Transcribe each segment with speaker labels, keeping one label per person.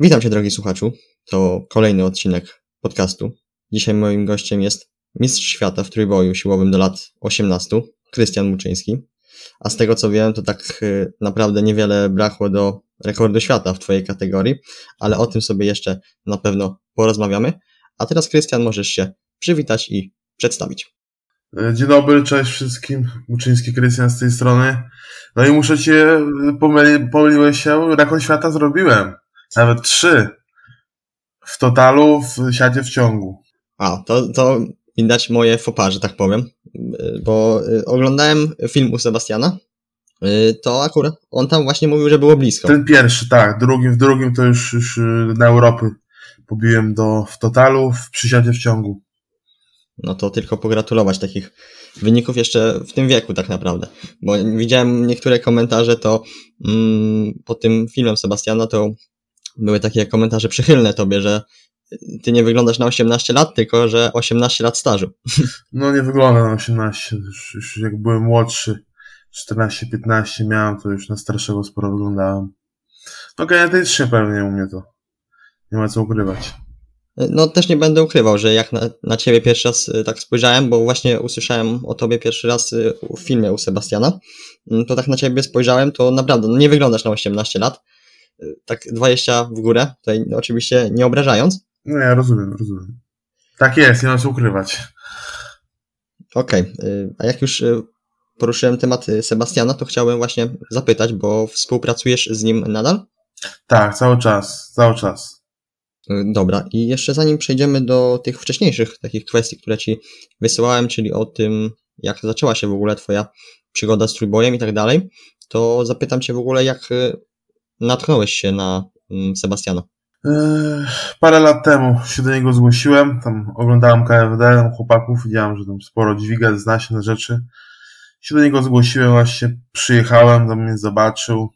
Speaker 1: Witam Cię, drogi słuchaczu. To kolejny odcinek podcastu. Dzisiaj moim gościem jest mistrz świata w trójboju siłowym do lat 18, Krystian Muczyński. A z tego co wiem, to tak y, naprawdę niewiele brakło do rekordu świata w Twojej kategorii, ale o tym sobie jeszcze na pewno porozmawiamy. A teraz, Krystian, możesz się przywitać i przedstawić.
Speaker 2: Dzień dobry, cześć wszystkim. Muczyński Krystian z tej strony. No i muszę cię, pomyli, pomyliłeś się, rekord świata zrobiłem. Nawet trzy. W totalu, w siacie w ciągu.
Speaker 1: A, to, to widać moje fopa, że tak powiem. Bo y, oglądałem film u Sebastiana. Y, to akurat on tam właśnie mówił, że było blisko.
Speaker 2: Ten pierwszy, tak. Drugim, w drugim to już, już na Europy pobiłem do, w totalu, w przysiadzie w ciągu.
Speaker 1: No to tylko pogratulować takich wyników jeszcze w tym wieku tak naprawdę. Bo widziałem niektóre komentarze, to mm, po tym filmem Sebastiana to były takie komentarze przychylne tobie, że ty nie wyglądasz na 18 lat, tylko że 18 lat stażu.
Speaker 2: No nie wygląda na 18. Już, już jak byłem młodszy, 14-15 miałem, to już na starszego sporo wyglądałem. No genetycznie pewnie u mnie to. Nie ma co ukrywać.
Speaker 1: No też nie będę ukrywał, że jak na, na ciebie pierwszy raz y, tak spojrzałem, bo właśnie usłyszałem o tobie pierwszy raz y, w filmie u Sebastiana, mm, to tak na ciebie spojrzałem, to naprawdę no nie wyglądasz na 18 lat. Y, tak 20 w górę, tutaj oczywiście nie obrażając.
Speaker 2: No ja rozumiem, rozumiem. Tak jest, nie ma co ukrywać.
Speaker 1: Okej, okay. a jak już poruszyłem temat Sebastiana, to chciałem właśnie zapytać, bo współpracujesz z nim nadal?
Speaker 2: Tak, cały czas, cały czas.
Speaker 1: Dobra, i jeszcze zanim przejdziemy do tych wcześniejszych takich kwestii, które Ci wysyłałem, czyli o tym, jak zaczęła się w ogóle Twoja przygoda z trójbojem i tak dalej, to zapytam Cię w ogóle, jak y, natknąłeś się na mm, Sebastiana?
Speaker 2: Parę lat temu się do niego zgłosiłem, tam oglądałem KFD, chłopaków, widziałem, że tam sporo dźwiga, zna się na rzeczy. Się do niego zgłosiłem, właśnie przyjechałem, tam mnie zobaczył,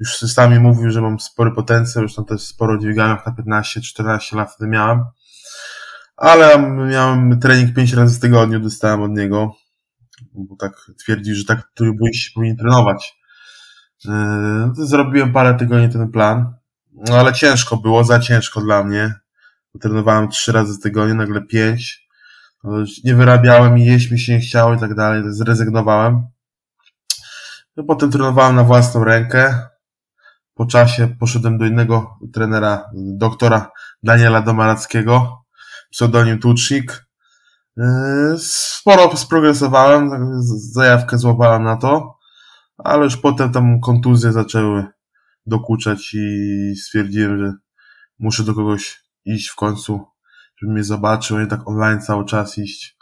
Speaker 2: już sami mówił, że mam spory potencjał, już tam też sporo dźwigałem na 15-14 lat wtedy miałem. Ale miałem trening 5 razy w tygodniu, dostałem od niego, bo tak twierdzi, że tak się powinien trenować. Yy, no zrobiłem parę tygodni ten plan, no ale ciężko było, za ciężko dla mnie. Trenowałem 3 razy w tygodniu, nagle 5. Nie wyrabiałem i jeść mi się nie chciało i tak dalej, zrezygnowałem. No potem trenowałem na własną rękę. Po czasie poszedłem do innego trenera, doktora Daniela Domarackiego, pseudonim Tucznik. Yy, sporo sprogresowałem, zajawkę złapałem na to, ale już potem tam kontuzje zaczęły dokuczać i stwierdziłem, że muszę do kogoś iść w końcu, żeby mnie zobaczył, nie tak online cały czas iść.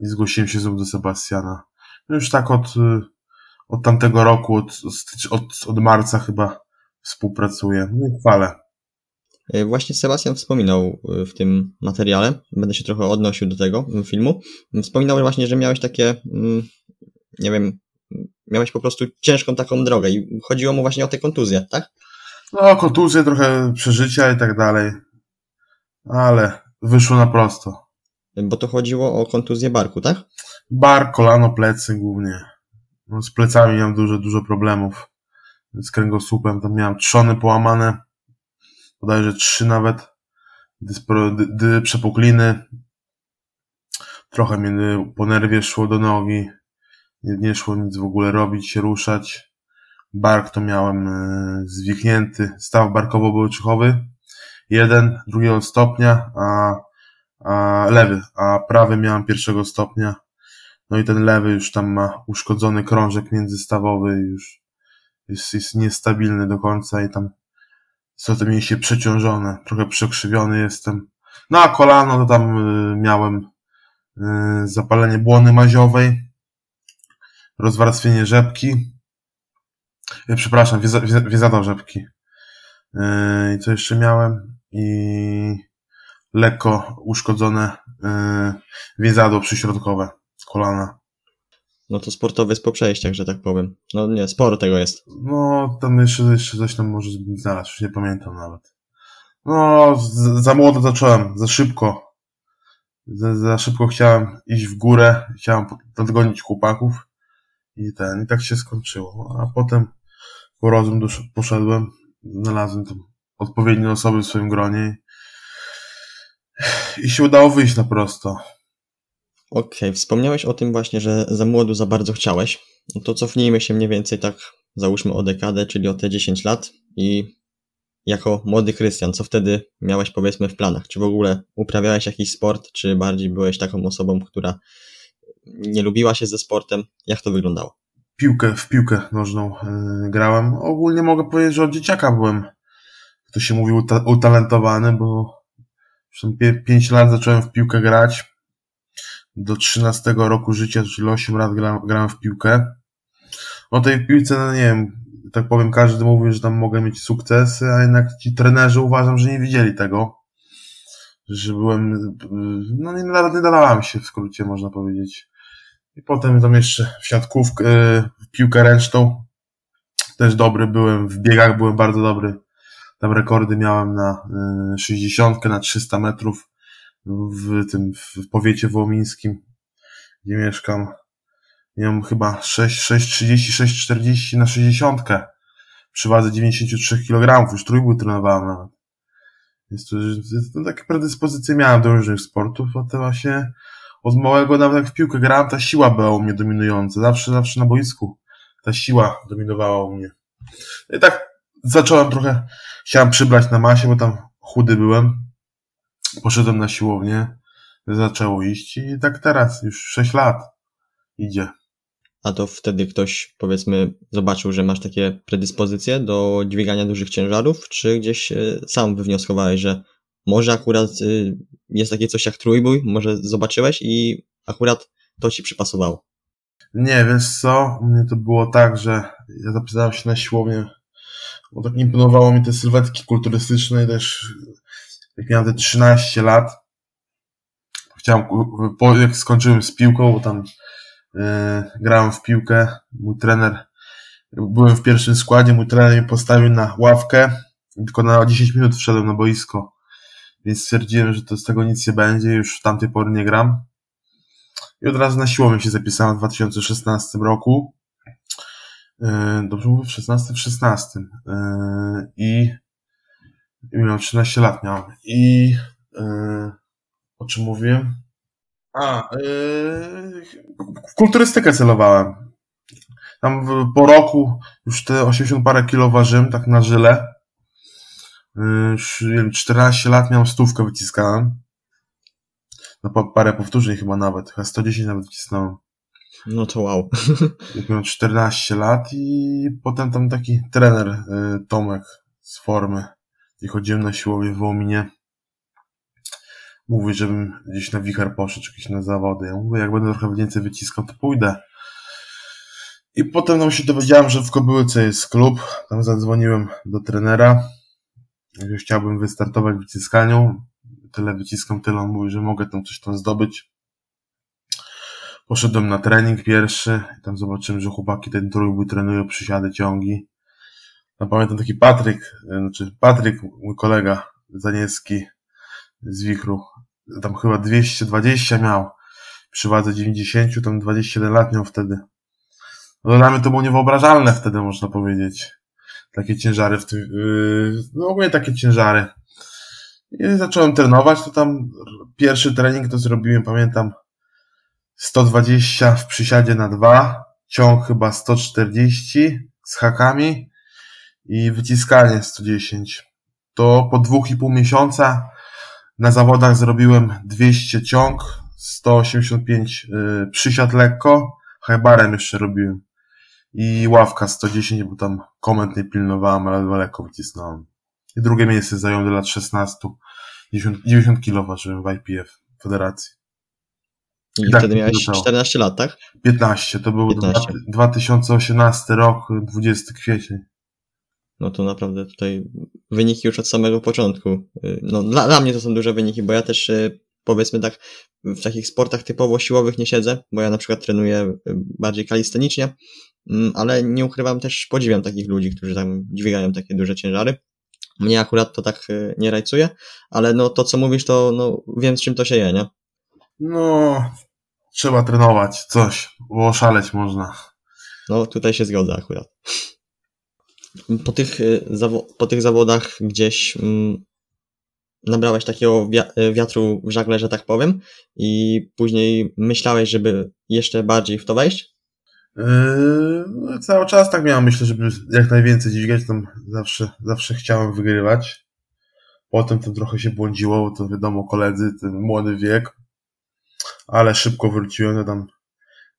Speaker 2: I zgłosiłem się znów do Sebastiana. No już tak od, od tamtego roku, od, od, od marca chyba współpracuje. No i chwalę.
Speaker 1: E, właśnie Sebastian wspominał e, w tym materiale, będę się trochę odnosił do tego filmu, wspominał właśnie, że miałeś takie, mm, nie wiem, miałeś po prostu ciężką taką drogę i chodziło mu właśnie o te kontuzje, tak?
Speaker 2: No, kontuzje, trochę przeżycia i tak dalej, ale wyszło na prosto.
Speaker 1: Bo to chodziło o kontuzję barku, tak?
Speaker 2: Bark, kolano, plecy głównie. No, z plecami miałem dużo, dużo problemów z kręgosłupem, tam miałem trzony połamane, bodajże trzy nawet, dyspro, dy, dy, przepukliny, trochę mnie po nerwie szło do nogi, nie, nie szło nic w ogóle robić, się ruszać, bark to miałem e, zwichnięty, staw barkowo-bełczychowy, jeden, drugiego stopnia, a, a lewy, a prawy miałem pierwszego stopnia, no i ten lewy już tam ma uszkodzony krążek międzystawowy, już jest, jest niestabilny do końca i tam są te mięśnie przeciążone, trochę przekrzywiony jestem. No a kolano to tam y, miałem y, zapalenie błony maziowej, rozwarstwienie rzepki, y, przepraszam, wieza, rzepki. I co jeszcze miałem? I lekko uszkodzone więzadło przyśrodkowe kolana.
Speaker 1: No to sportowy jest po przejściach, że tak powiem. No nie, sporo tego jest.
Speaker 2: No, tam jeszcze, jeszcze coś tam może znaleźć, już nie pamiętam nawet. No, za młodo zacząłem, za szybko. Za, za szybko chciałem iść w górę, chciałem nadgonić chłopaków i ten, i tak się skończyło. A potem po rozum poszedłem, znalazłem tą odpowiednie osoby w swoim gronie i się udało wyjść na prosto.
Speaker 1: Okej, okay. wspomniałeś o tym właśnie, że za młodu za bardzo chciałeś. No to cofnijmy się mniej więcej tak, załóżmy o dekadę, czyli o te 10 lat i jako młody Krystian, co wtedy miałeś powiedzmy w planach? Czy w ogóle uprawiałeś jakiś sport, czy bardziej byłeś taką osobą, która nie lubiła się ze sportem? Jak to wyglądało?
Speaker 2: Piłkę, w piłkę nożną yy, grałem. Ogólnie mogę powiedzieć, że od dzieciaka byłem, to się mówi, utalentowany, bo 5 lat zacząłem w piłkę grać. Do 13 roku życia, czyli 8 lat grałem, grałem w piłkę. O tej piłce, no nie wiem, tak powiem, każdy mówi, że tam mogę mieć sukcesy, a jednak ci trenerzy uważam, że nie widzieli tego. Że byłem, no nie, nie dawałem się w skrócie, można powiedzieć. I potem tam jeszcze w siatkówkę, w piłkę ręczną też dobry byłem, w biegach byłem bardzo dobry. Tam rekordy miałem na 60, na 300 metrów w tym, w powiecie wołomińskim, gdzie mieszkam miałem chyba 6, 6,30, 6,40 na 60 przy wadze 93 kg, już trójbój trenowałem nawet. Więc to, to, takie predyspozycje miałem do różnych sportów, a to właśnie od małego nawet jak w piłkę grałem, ta siła była u mnie dominująca. Zawsze, zawsze na boisku ta siła dominowała u mnie. I tak zacząłem trochę, chciałem przybrać na masie, bo tam chudy byłem. Poszedłem na siłownię, zaczęło iść i tak teraz, już 6 lat idzie
Speaker 1: a to wtedy ktoś, powiedzmy, zobaczył, że masz takie predyspozycje do dźwigania dużych ciężarów, czy gdzieś e, sam wywnioskowałeś, że może akurat e, jest takie coś jak trójbój, może zobaczyłeś i akurat to ci przypasowało?
Speaker 2: Nie, wiesz co, u mnie to było tak, że ja zapisałem się na siłownię, bo tak imponowało mi te sylwetki kulturystyczne i też jak miałem te 13 lat, chciałem, jak skończyłem z piłką, bo tam E, grałem w piłkę, mój trener, byłem w pierwszym składzie, mój trener mnie postawił na ławkę, tylko na 10 minut wszedłem na boisko, więc stwierdziłem, że to z tego nic nie będzie, już w tamtej pory nie gram. I od razu na siłownię się zapisałem w 2016 roku. E, dobrze mówię, w 16? W 16. E, I, i miałem 13 lat miałem. I o czym mówiłem? A, w kulturystykę celowałem. Tam po roku już te 80 parę kilo ważyłem, tak na żyle. Yy, już, wiem, 14 lat miałem stówkę wyciskałem. No parę powtórzeń chyba nawet, chyba 110 nawet wycisnąłem.
Speaker 1: No to wow.
Speaker 2: Jak miałem 14 lat i potem tam taki trener yy, Tomek z formy, gdzie chodziłem na siłownię w Wołominie mówi, żebym gdzieś na wicher poszedł, czy gdzieś na zawody. Ja mówię, jak będę trochę więcej wyciskał, to pójdę. I potem no, się dowiedziałem, że w Kobyłce jest klub. Tam zadzwoniłem do trenera. Że chciałbym wystartować w wyciskaniu. Tyle wyciskam, tyle on mówi, że mogę tam coś tam zdobyć. Poszedłem na trening pierwszy. Tam zobaczyłem, że chłopaki ten trójbój trenują przysiady, ciągi. Tam pamiętam taki Patryk, znaczy Patryk, mój kolega Zanieski, z wichru. Tam chyba 220 miał. Przy wadze 90, tam 21 lat miał wtedy. No dla mnie to było niewyobrażalne wtedy, można powiedzieć. Takie ciężary w tym, yy, no ogólnie takie ciężary. I zacząłem trenować, to tam pierwszy trening to zrobiłem, pamiętam, 120 w przysiadzie na 2, ciąg chyba 140 z hakami i wyciskanie 110. To po dwóch i pół miesiąca na zawodach zrobiłem 200 ciąg, 185 yy, przysiad lekko, hajbarem jeszcze robiłem. I ławka 110, bo tam komend nie pilnowałem, ale lekko wycisnąłem. I drugie miejsce zająłem do lat 16. 90, 90 kg ważyłem w IPF Federacji.
Speaker 1: I, I tak wtedy miałeś 14 lat, tak?
Speaker 2: 15, to był 15. 2018 rok, 20 kwiecień
Speaker 1: no to naprawdę tutaj wyniki już od samego początku. Y, no dla, dla mnie to są duże wyniki, bo ja też y, powiedzmy tak w takich sportach typowo siłowych nie siedzę, bo ja na przykład trenuję y, bardziej kalistenicznie, mm, ale nie ukrywam też, podziwiam takich ludzi, którzy tam dźwigają takie duże ciężary. Mnie akurat to tak nie rajcuje, ale no to co mówisz, to no wiem z czym to się je, nie?
Speaker 2: No, trzeba trenować coś, bo oszaleć można.
Speaker 1: No tutaj się zgodzę akurat. po tych, y, zawo- po tych zawodach gdzieś mm, nabrałeś takiego y, wiatru w żagle, że tak powiem, i później myślałeś, żeby jeszcze bardziej w to wejść?
Speaker 2: Yy, no, cały czas tak miałem, myślę, żeby jak najwięcej dźwigać, tam zawsze, zawsze chciałem wygrywać. Potem to trochę się błądziło, bo to wiadomo, koledzy, ten młody wiek, ale szybko wróciłem, to tam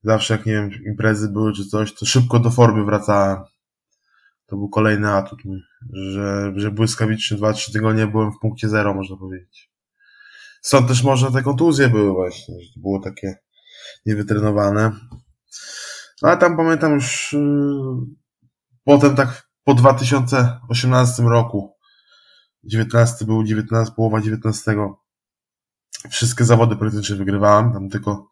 Speaker 2: zawsze jak, nie wiem, imprezy były czy coś, to szybko do formy wracałem. To był kolejny atut że, że błyskawicznie 2-3 tygodnie byłem w punkcie zero, można powiedzieć. Stąd też może te kontuzje były właśnie, że to było takie niewytrenowane. No, ale tam pamiętam już yy, potem tak po 2018 roku, 19 był 19, połowa 19, wszystkie zawody praktycznie wygrywałem, tam tylko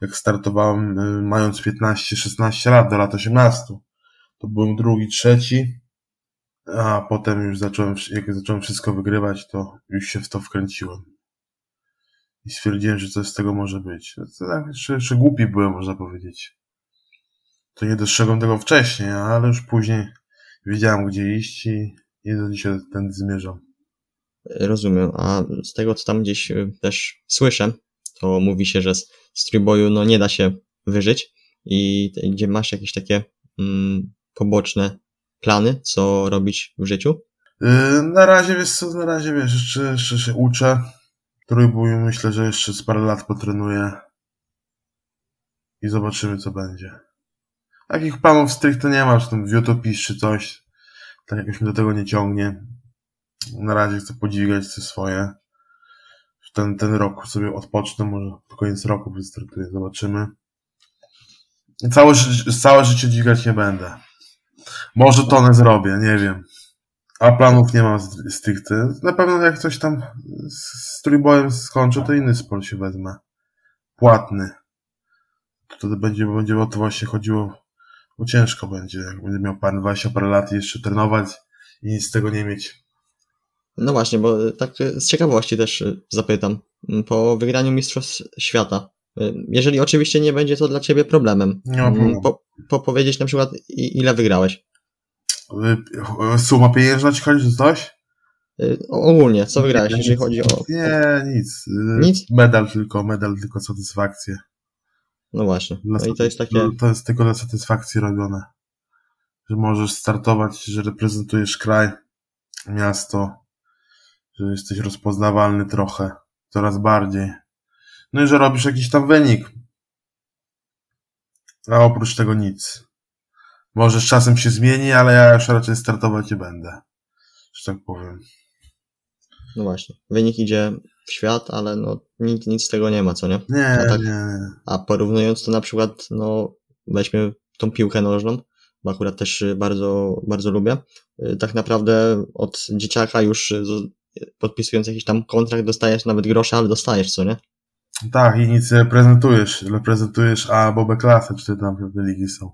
Speaker 2: jak startowałem yy, mając 15-16 lat do lat 18, to byłem drugi, trzeci, a potem już zacząłem, jak zacząłem wszystko wygrywać, to już się w to wkręciłem. I stwierdziłem, że coś z tego może być. To tak, jeszcze, jeszcze głupi byłem, można powiedzieć to nie dostrzegłem tego wcześniej, ale już później wiedziałem, gdzie iść i, i do dzisiaj ten zmierzam.
Speaker 1: Rozumiem, a z tego, co tam gdzieś y, też słyszę, to mówi się, że z, trójboju no, nie da się wyżyć i gdzie masz jakieś takie mm, poboczne plany, co robić w życiu?
Speaker 2: Yy, na razie, wiesz co, na razie, wiesz, jeszcze, jeszcze się uczę. Trójbój myślę, że jeszcze z parę lat potrenuję i zobaczymy, co będzie. Takich planów stricte nie mam, czy tam wiotopis czy coś. Tak jakoś mnie do tego nie ciągnie. Na razie chcę podźwigać te swoje. Ten, ten rok sobie odpocznę, może pod koniec roku wystartuję, zobaczymy. Całe, całe życie dźwigać nie będę. Może tonę zrobię, nie wiem. A planów nie mam z- stricte. Na pewno jak coś tam z, trójbojem skończę, to inny sport się wezmę. Płatny. Wtedy będzie, będzie o to właśnie chodziło, bo ciężko będzie. Jak będę miał parę, 20 parę lat jeszcze trenować i nic z tego nie mieć.
Speaker 1: No właśnie, bo tak z ciekawości też zapytam. Po wygraniu Mistrzostw Świata, jeżeli oczywiście nie będzie to dla Ciebie problemem,
Speaker 2: problemu.
Speaker 1: po, po powiedzieć na przykład ile wygrałeś?
Speaker 2: Suma pieniężna ci chodzi, coś?
Speaker 1: Y, Ogólnie, co wygrałeś,
Speaker 2: Nie,
Speaker 1: jeżeli chodzi o...
Speaker 2: Nie, nic. Y,
Speaker 1: Nic?
Speaker 2: Medal tylko, medal tylko satysfakcję.
Speaker 1: No właśnie, no i to jest takie...
Speaker 2: To jest tylko dla satysfakcji robione. Że możesz startować, że reprezentujesz kraj, miasto, że jesteś rozpoznawalny trochę, coraz bardziej. No i że robisz jakiś tam wynik. A oprócz tego nic. Może z czasem się zmieni, ale ja już raczej startować nie będę. Że tak powiem.
Speaker 1: No właśnie, wynik idzie w świat, ale no nic, nic z tego nie ma, co nie?
Speaker 2: Nie,
Speaker 1: A tak-
Speaker 2: nie, nie.
Speaker 1: A porównując to na przykład, no weźmy tą piłkę nożną, bo akurat też bardzo, bardzo lubię. Y, Tak naprawdę od dzieciaka już podpisując jakiś tam kontrakt dostajesz nawet grosze, ale dostajesz, co nie?
Speaker 2: Tak, i nic nie reprezentujesz. Reprezentujesz A albo B klasę, czy tam pewne ligi są.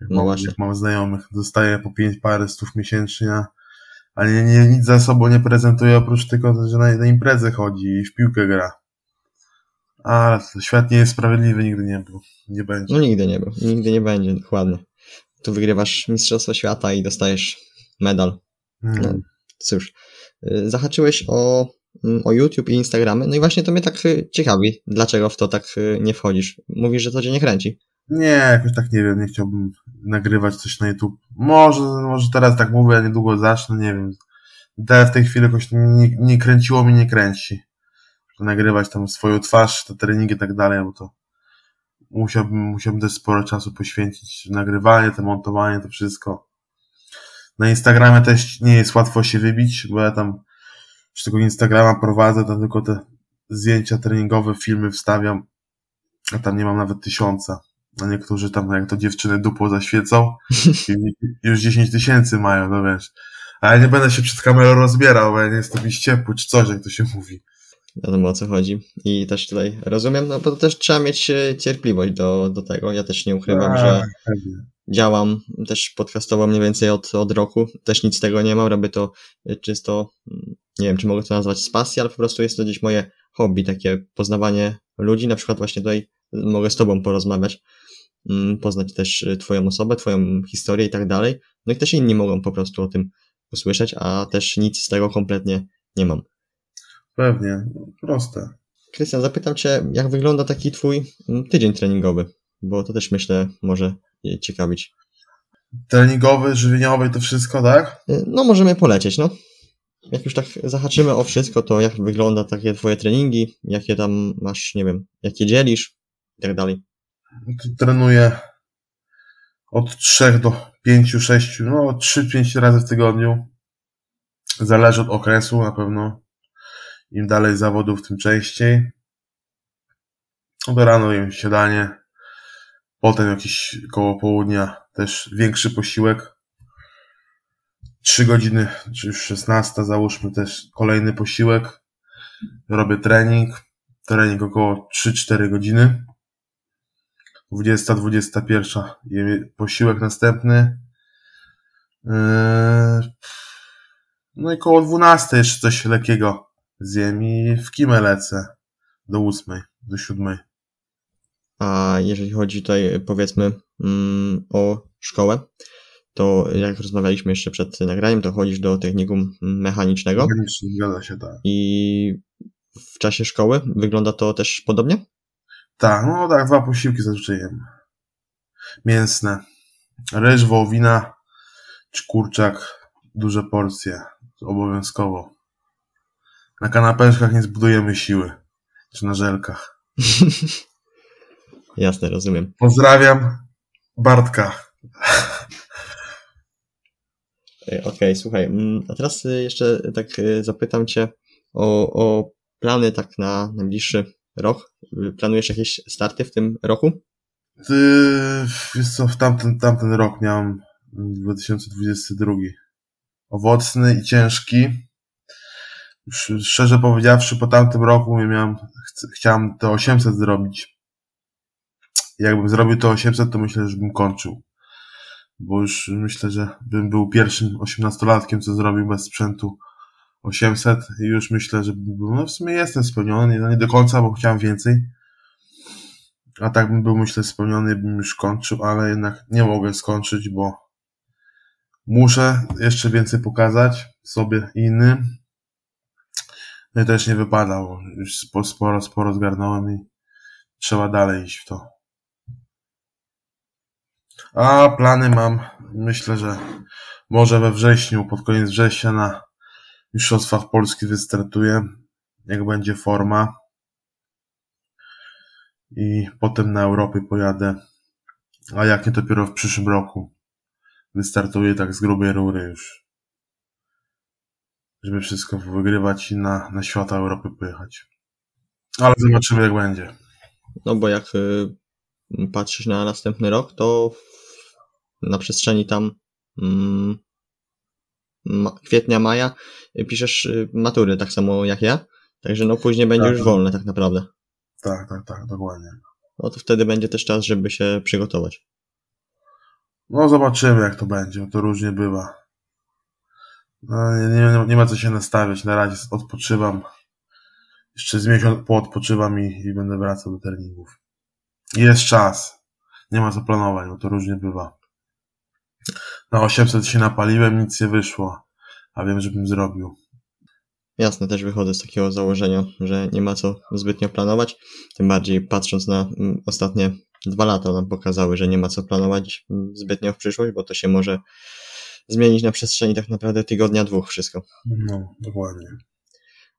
Speaker 2: Jak,
Speaker 1: No
Speaker 2: mam,
Speaker 1: właśnie.
Speaker 2: jak mam znajomych, dostaję po pięć parę stów miesięcznie, a- nie, nie, nic za sobą nie prezentuje, oprócz tylko, że na, na imprezę chodzi i w piłkę gra. To świat nie jest sprawiedliwy, nigdy nie był. Nie będzie.
Speaker 1: No nigdy nie był, nigdy nie będzie, dokładnie. Tu wygrywasz Mistrzostwo Świata i dostajesz medal.
Speaker 2: Mm.
Speaker 1: Cóż, y, zahaczyłeś o, o YouTube i Instagramy, no i właśnie to mnie tak y, ciekawi, dlaczego w to tak y, nie wchodzisz. Mówisz, że to cię nie kręci.
Speaker 2: Nie, jakoś tak nie wiem, nie chciałbym nagrywać coś na YouTube. Może, może teraz tak mówię, a niedługo zacznę, nie wiem. Teraz w tej chwili jakoś nie, nie kręciło mi, nie kręci. Nagrywać tam swoją twarz, te treningi i tak dalej, bo to musiałbym, musiałbym też sporo czasu poświęcić. Nagrywanie, to montowanie, to wszystko. Na Instagramie też nie jest łatwo się wybić, bo ja tam z tego Instagrama prowadzę, tam tylko te zdjęcia treningowe, filmy wstawiam, a tam nie mam nawet tysiąca. A niektórzy tam, jak to dziewczyny dupo zaświecą, już 10 tysięcy mają, no wiesz. A ja nie będę się przed kamerą rozbierał, bo ja nie jestem jakiś ciepły, czy coś, jak to się mówi.
Speaker 1: Wiadomo o co chodzi. I też tutaj rozumiem, no bo to też trzeba mieć e, cierpliwość do, do tego. Ja też nie ukrywam,
Speaker 2: Tak,
Speaker 1: że
Speaker 2: pewnie.
Speaker 1: działam też podcastowo mniej więcej od, od roku. Też nic z tego nie mam, robię to y, czysto, nie wiem, czy mogę to nazwać z pasji, ale po prostu jest to gdzieś moje hobby, takie poznawanie ludzi. Na przykład właśnie tutaj mogę z tobą porozmawiać. mm, poznać też y, twoją osobę, twoją historię i tak dalej. No i też inni mogą po prostu o tym usłyszeć, a też nic z tego kompletnie nie mam.
Speaker 2: Pewnie, proste.
Speaker 1: Krystian, zapytam cię, jak wygląda taki twój mm, tydzień treningowy, bo to też myślę może ciekawić.
Speaker 2: Treningowy, żywieniowy to wszystko, tak?
Speaker 1: Y, no możemy polecieć, no. Jak już tak zahaczymy o wszystko, to jak wygląda takie twoje treningi, jakie tam masz, nie wiem, jakie dzielisz i tak dalej.
Speaker 2: Trenuję od 3 do 5, 6, no 3-5 razy w tygodniu. Zależy od okresu na pewno. Im dalej zawodów, tym częściej. Do rano jem śniadanie. Potem jakieś koło południa też większy posiłek. 3 godziny, czy już 16, załóżmy też kolejny posiłek. Robię trening. Trening około 3-4 godziny. 20, 21 jem posiłek następny. Yy, no i koło 12 jeszcze coś lekkiego zjem i w kimę lecę do 8, do 7.
Speaker 1: A jeżeli chodzi tutaj powiedzmy mm, o szkołę, to jak rozmawialiśmy jeszcze przed nagraniem, to chodzisz do technikum mechanicznego.
Speaker 2: Mechanicznie, zgadza się, tak.
Speaker 1: I w czasie szkoły wygląda to też podobnie?
Speaker 2: Tak, no tak, dwa posiłki zazwyczaj jem. Mięsne. Ryż, wołowina czy kurczak. Duże porcje. Obowiązkowo. Na kanapeczkach nie zbudujemy siły. Czy na żelkach.
Speaker 1: Jasne, rozumiem.
Speaker 2: Pozdrawiam Bartka.
Speaker 1: Okej, okay, słuchaj, mm, a teraz y, jeszcze tak y, zapytam Cię o, o plany tak na najbliższy rok. Planujesz jakieś starty w tym roku?
Speaker 2: Ty, wiesz co, w tamten, tamten rok miałem 2022. Owocny i ciężki. Szczerze powiedziawszy, po tamtym roku miałem, chciałem te 800 zrobić. Jakbym zrobił to 800, to myślę, że bym kończył bo już myślę, że bym był pierwszym osiemnastolatkiem, co zrobił bez sprzętu 800 i już myślę, że był, no w sumie jestem spełniony, no nie do końca, bo chciałem więcej. A tak bym był, myślę, spełniony, bym już kończył, ale jednak nie mogę skończyć, bo muszę jeszcze więcej pokazać sobie innym. No i też nie wypada, bo już sporo, sporo zgarnąłem i trzeba dalej iść w to. A plany mam, myślę, że może we wrześniu, pod koniec września na Mistrzostwach Polski wystartuję, jak będzie forma. I potem na Europy pojadę. A jak nie dopiero w przyszłym roku wystartuję tak z grubej rury już. Żeby wszystko wygrywać i na, na świata Europy pojechać. Ale zobaczymy jak będzie.
Speaker 1: No bo jak patrzysz na następny rok, to na przestrzeni tam mm, kwietnia, maja piszesz y, matury tak samo jak ja, także no później będzie tak. już wolne tak naprawdę.
Speaker 2: Tak, tak, tak, dokładnie.
Speaker 1: No to wtedy będzie też czas, żeby się przygotować.
Speaker 2: No zobaczymy jak to będzie, to różnie bywa. No, nie, nie, nie ma co się nastawiać, na razie odpoczywam. Jeszcze z miesiąc poodpoczywam i, i będę wracał do treningów. Jest czas. Nie ma co planować, bo to różnie bywa. Na 800 się napaliłem, nic nie wyszło, a wiem, żebym zrobił.
Speaker 1: Jasne, też wychodzę z takiego założenia, że nie ma co zbytnio planować. Tym bardziej patrząc na mm, ostatnie dwa lata nam pokazały, że nie ma co planować mm, zbytnio w przyszłość, bo to się może zmienić na przestrzeni tak naprawdę tygodnia, dwóch wszystko.
Speaker 2: No, dokładnie.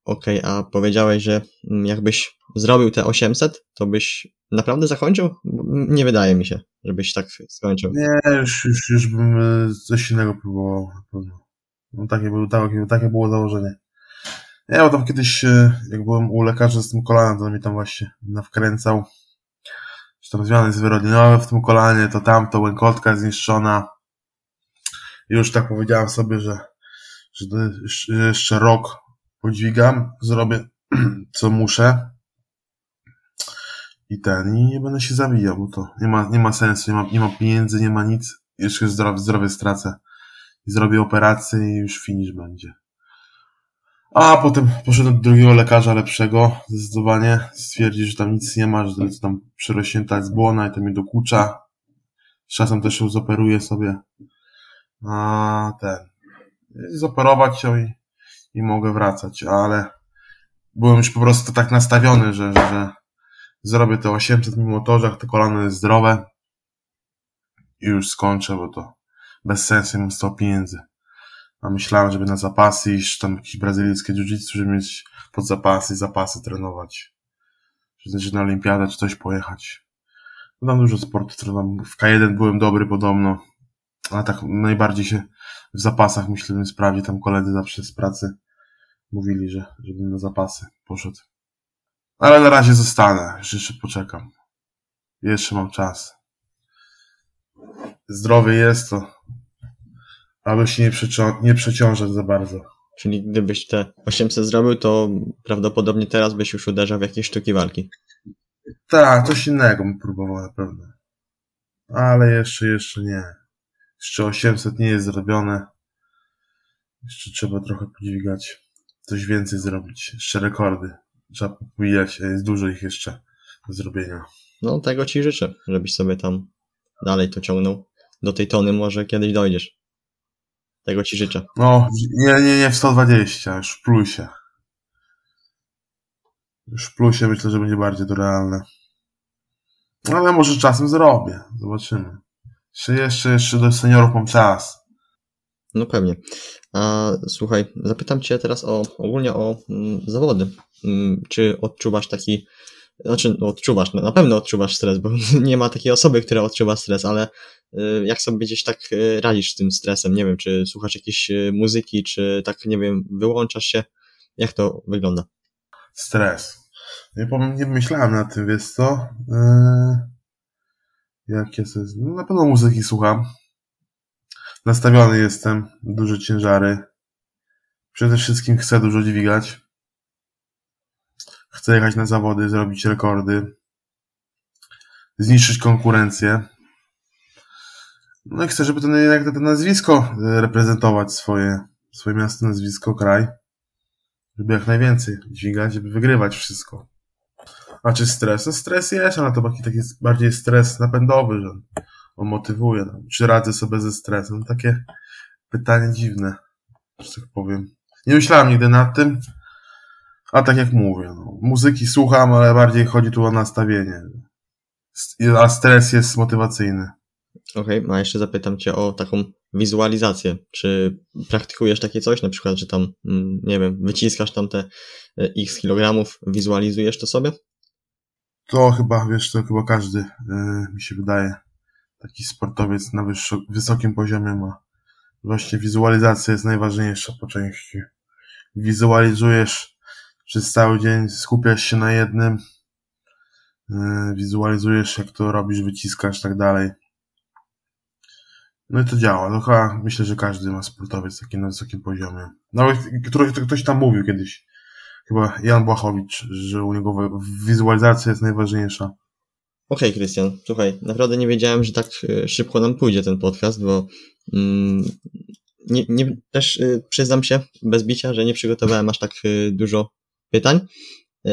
Speaker 1: Okej, okay, a powiedziałeś, że mm, jakbyś zrobił te 800, to byś naprawdę zakończył? Nie wydaje mi się, żebyś tak skończył.
Speaker 2: Nie, już, już, już bym e, coś innego próbował. No, takie, było, takie, takie było założenie. Ja bo tam kiedyś, e, jak byłem u lekarza z tym kolanem, to mi tam właśnie nawkręcał, że tam zmiany zwyrodnieniowe w tym kolanie, to tamto, łękotka zniszczona. I już tak powiedziałem sobie, że, że jeszcze rok podźwigam, zrobię co muszę i ten, i nie będę się zabijał, bo to nie ma, nie ma sensu, nie ma, nie ma pieniędzy, nie ma nic, jeszcze zdrowie, zdrowie stracę. I zrobię operację i już finish będzie. A potem poszedłem do drugiego lekarza lepszego, zdecydowanie. Stwierdził, że tam nic nie ma, że to tam przerośnięta jest błona i to mi dokucza. Czasem też ją zoperuję sobie. A ten. Zoperować ją i, i mogę wracać, ale byłem już po prostu tak nastawiony, że, że zrobię te 800 mimo to, że te kolano jest zdrowe i już skończę, bo to bez sensu mam 100 pieniędzy. A myślałem, żeby na zapasy iść, tam jakieś brazylijskie jiu-jitsu, żeby mieć pod zapasy, zapasy trenować. Czy też na olimpiadę, czy coś pojechać. No tam dużo sportu trenowałem. W K1 byłem dobry podobno. A tak najbardziej się w zapasach myślę, bym sprawdził. Tam koledzy zawsze z pracy mówili, że żebym na zapasy poszedł. Ale na razie zostanę. Jeszcze poczekam. Jeszcze mam czas. Zdrowie jest to, aby się nie, przecią- nie przeciążać za bardzo.
Speaker 1: Czyli gdybyś te 800 zrobił, to prawdopodobnie teraz byś już uderzał w jakieś sztuki walki.
Speaker 2: Tak, coś innego bym próbował na pewno. Ale jeszcze, jeszcze nie. Jeszcze 800 nie jest zrobione. Jeszcze trzeba trochę podźwigać. Coś więcej zrobić. Jeszcze rekordy. Trzeba pobijać. Jest dużo ich jeszcze do zrobienia.
Speaker 1: No tego ci życzę, żebyś sobie tam dalej to ciągnął. Do tej tony może kiedyś dojdziesz. Tego ci życzę.
Speaker 2: No, nie, nie, nie w 120, już w plusie. Już w plusie myślę, że będzie bardziej to realne. Ale może czasem zrobię. Zobaczymy. Jeszcze, jeszcze, jeszcze do seniorów mam czas.
Speaker 1: No pewnie. A słuchaj, zapytam Cię teraz o ogólnie o mm, zawody. Mm, czy odczuwasz taki, znaczy no, odczuwasz, no, na pewno odczuwasz stres, bo nie ma takiej osoby, która odczuwa stres, ale y, jak sobie gdzieś tak y, radzisz z tym stresem? Nie wiem, czy słuchasz jakiejś y, muzyki, czy tak, nie wiem, wyłączasz się? Jak to wygląda?
Speaker 2: Stres. Nie powiem, nie myślałem nad tym, wiesz co? Yy, jakie to jest? No, na pewno muzyki słucham. Nastawiony jestem, duże ciężary. Przede wszystkim chcę dużo dźwigać. Chcę jechać na zawody, zrobić rekordy. Zniszczyć konkurencję. No i chcę, żeby to jak to nazwisko e, reprezentować swoje, swoje miasto, nazwisko, kraj. Żeby jak najwięcej dźwigać, żeby wygrywać wszystko. A czy stres? No stres jest, ale to taki, taki bardziej stres napędowy, że on motywuje. No. Czy radzę sobie ze stresem? No, takie pytanie dziwne, że tak powiem. Nie myślałem nigdy nad tym, a tak jak mówię, no, muzyki słucham, ale bardziej chodzi tu o nastawienie. A stres jest motywacyjny.
Speaker 1: Okej, okay, a jeszcze zapytam Cię o taką wizualizację. Czy praktykujesz takie coś, na przykład, że tam, mm, nie wiem, wyciskasz tam te e, x kilogramów, wizualizujesz to sobie?
Speaker 2: To chyba, wiesz, to chyba każdy, yy, mi się wydaje, taki sportowiec na wyższo, wysokim poziomie ma. Właśnie wizualizacja jest najważniejsza po części. Wizualizujesz przez cały dzień, skupiasz się na jednym, yy, wizualizujesz jak to robisz, wyciskasz, tak dalej. No i to działa. No chyba myślę, że każdy ma sportowiec taki na wysokim poziomie. Nawet ktoś tam mówił kiedyś, chyba Jan Błachowicz, że u niego wizualizacja jest najważniejsza.
Speaker 1: Okej, okay, Krystian, słuchaj, naprawdę nie wiedziałem, że tak e, szybko nam pójdzie ten podcast, bo mm, nie, nie, też y, przyznam się bez bicia, że nie przygotowałem aż tak y, dużo pytań,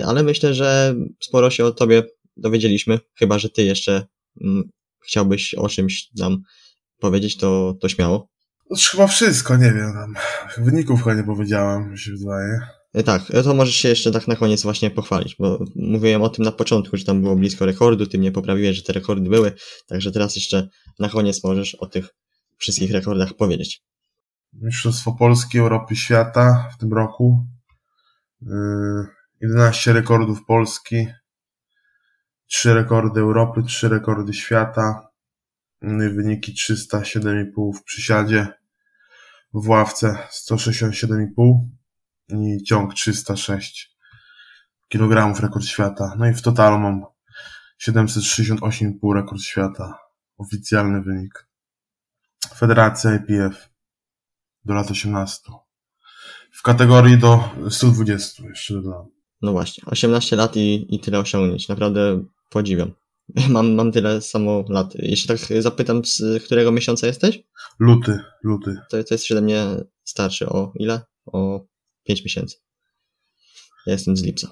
Speaker 1: ale myślę, że sporo się o tobie dowiedzieliśmy, chyba że ty jeszcze mm, chciałbyś o czymś nam powiedzieć, to, to śmiało.
Speaker 2: To chyba wszystko, nie wiem, tam wyników chyba nie powiedziałem, mi się wydaje.
Speaker 1: E, tak, e, to możesz się jeszcze tak na koniec właśnie pochwalić, bo mówiłem o tym na początku, że tam było blisko rekordu, ty mnie poprawiłeś, że te rekordy były, także teraz jeszcze na koniec możesz o tych wszystkich rekordach powiedzieć.
Speaker 2: Mistrzostwo Polski, Europy, Świata w tym roku. 11 yy, rekordów Polski, 3 rekordy Europy, 3 rekordy świata, wyniki 307,5 w przysiadzie, w ławce 167,5 i ciąg 306 kg rekord świata. No i w totalu mam 768,5 rekord świata. Oficjalny wynik. Federacja IPF do lat 18. W kategorii do 120 jeszcze dodam.
Speaker 1: No właśnie, 18 lat i, i tyle osiągnięć. Naprawdę podziwiam. Mam, mam tyle samo lat. Jeszcze tak zapytam, z którego miesiąca jesteś?
Speaker 2: Luty, luty.
Speaker 1: To, to jest ode mnie starszy. O ile? O 5 miesięcy. Ja jestem z lipca.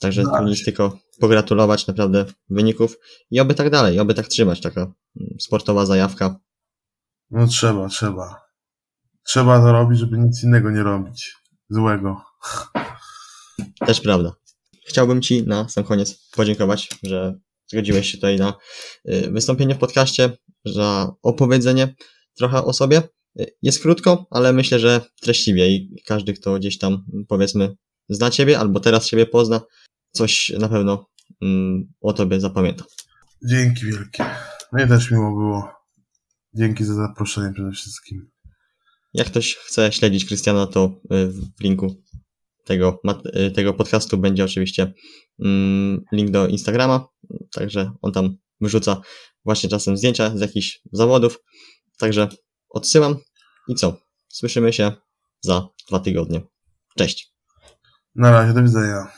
Speaker 1: Także
Speaker 2: Tak.
Speaker 1: tu nic tylko pogratulować naprawdę wyników i oby tak dalej, oby tak trzymać, taka mm, sportowa zajawka.
Speaker 2: No trzeba, trzeba. Trzeba to robić, żeby nic innego nie robić. Złego.
Speaker 1: Też prawda. Chciałbym Ci na sam koniec podziękować, że zgodziłeś się tutaj na y, wystąpienie w podcaście, za opowiedzenie trochę o sobie. Jest krótko, ale myślę, że treściwie i każdy, kto gdzieś tam powiedzmy zna Ciebie albo teraz Ciebie pozna, coś na pewno mm, o Tobie zapamięta.
Speaker 2: Dzięki wielkie. No i też miło było. Dzięki za zaproszenie przede wszystkim.
Speaker 1: Jak ktoś chce śledzić Krystiana, to y, w linku tego, y, tego podcastu będzie oczywiście mm, link do Instagrama, także on tam wyrzuca właśnie czasem zdjęcia z jakichś zawodów, także odsyłam i co? Słyszymy się za dwa tygodnie. Cześć!
Speaker 2: Na razie, do widzenia.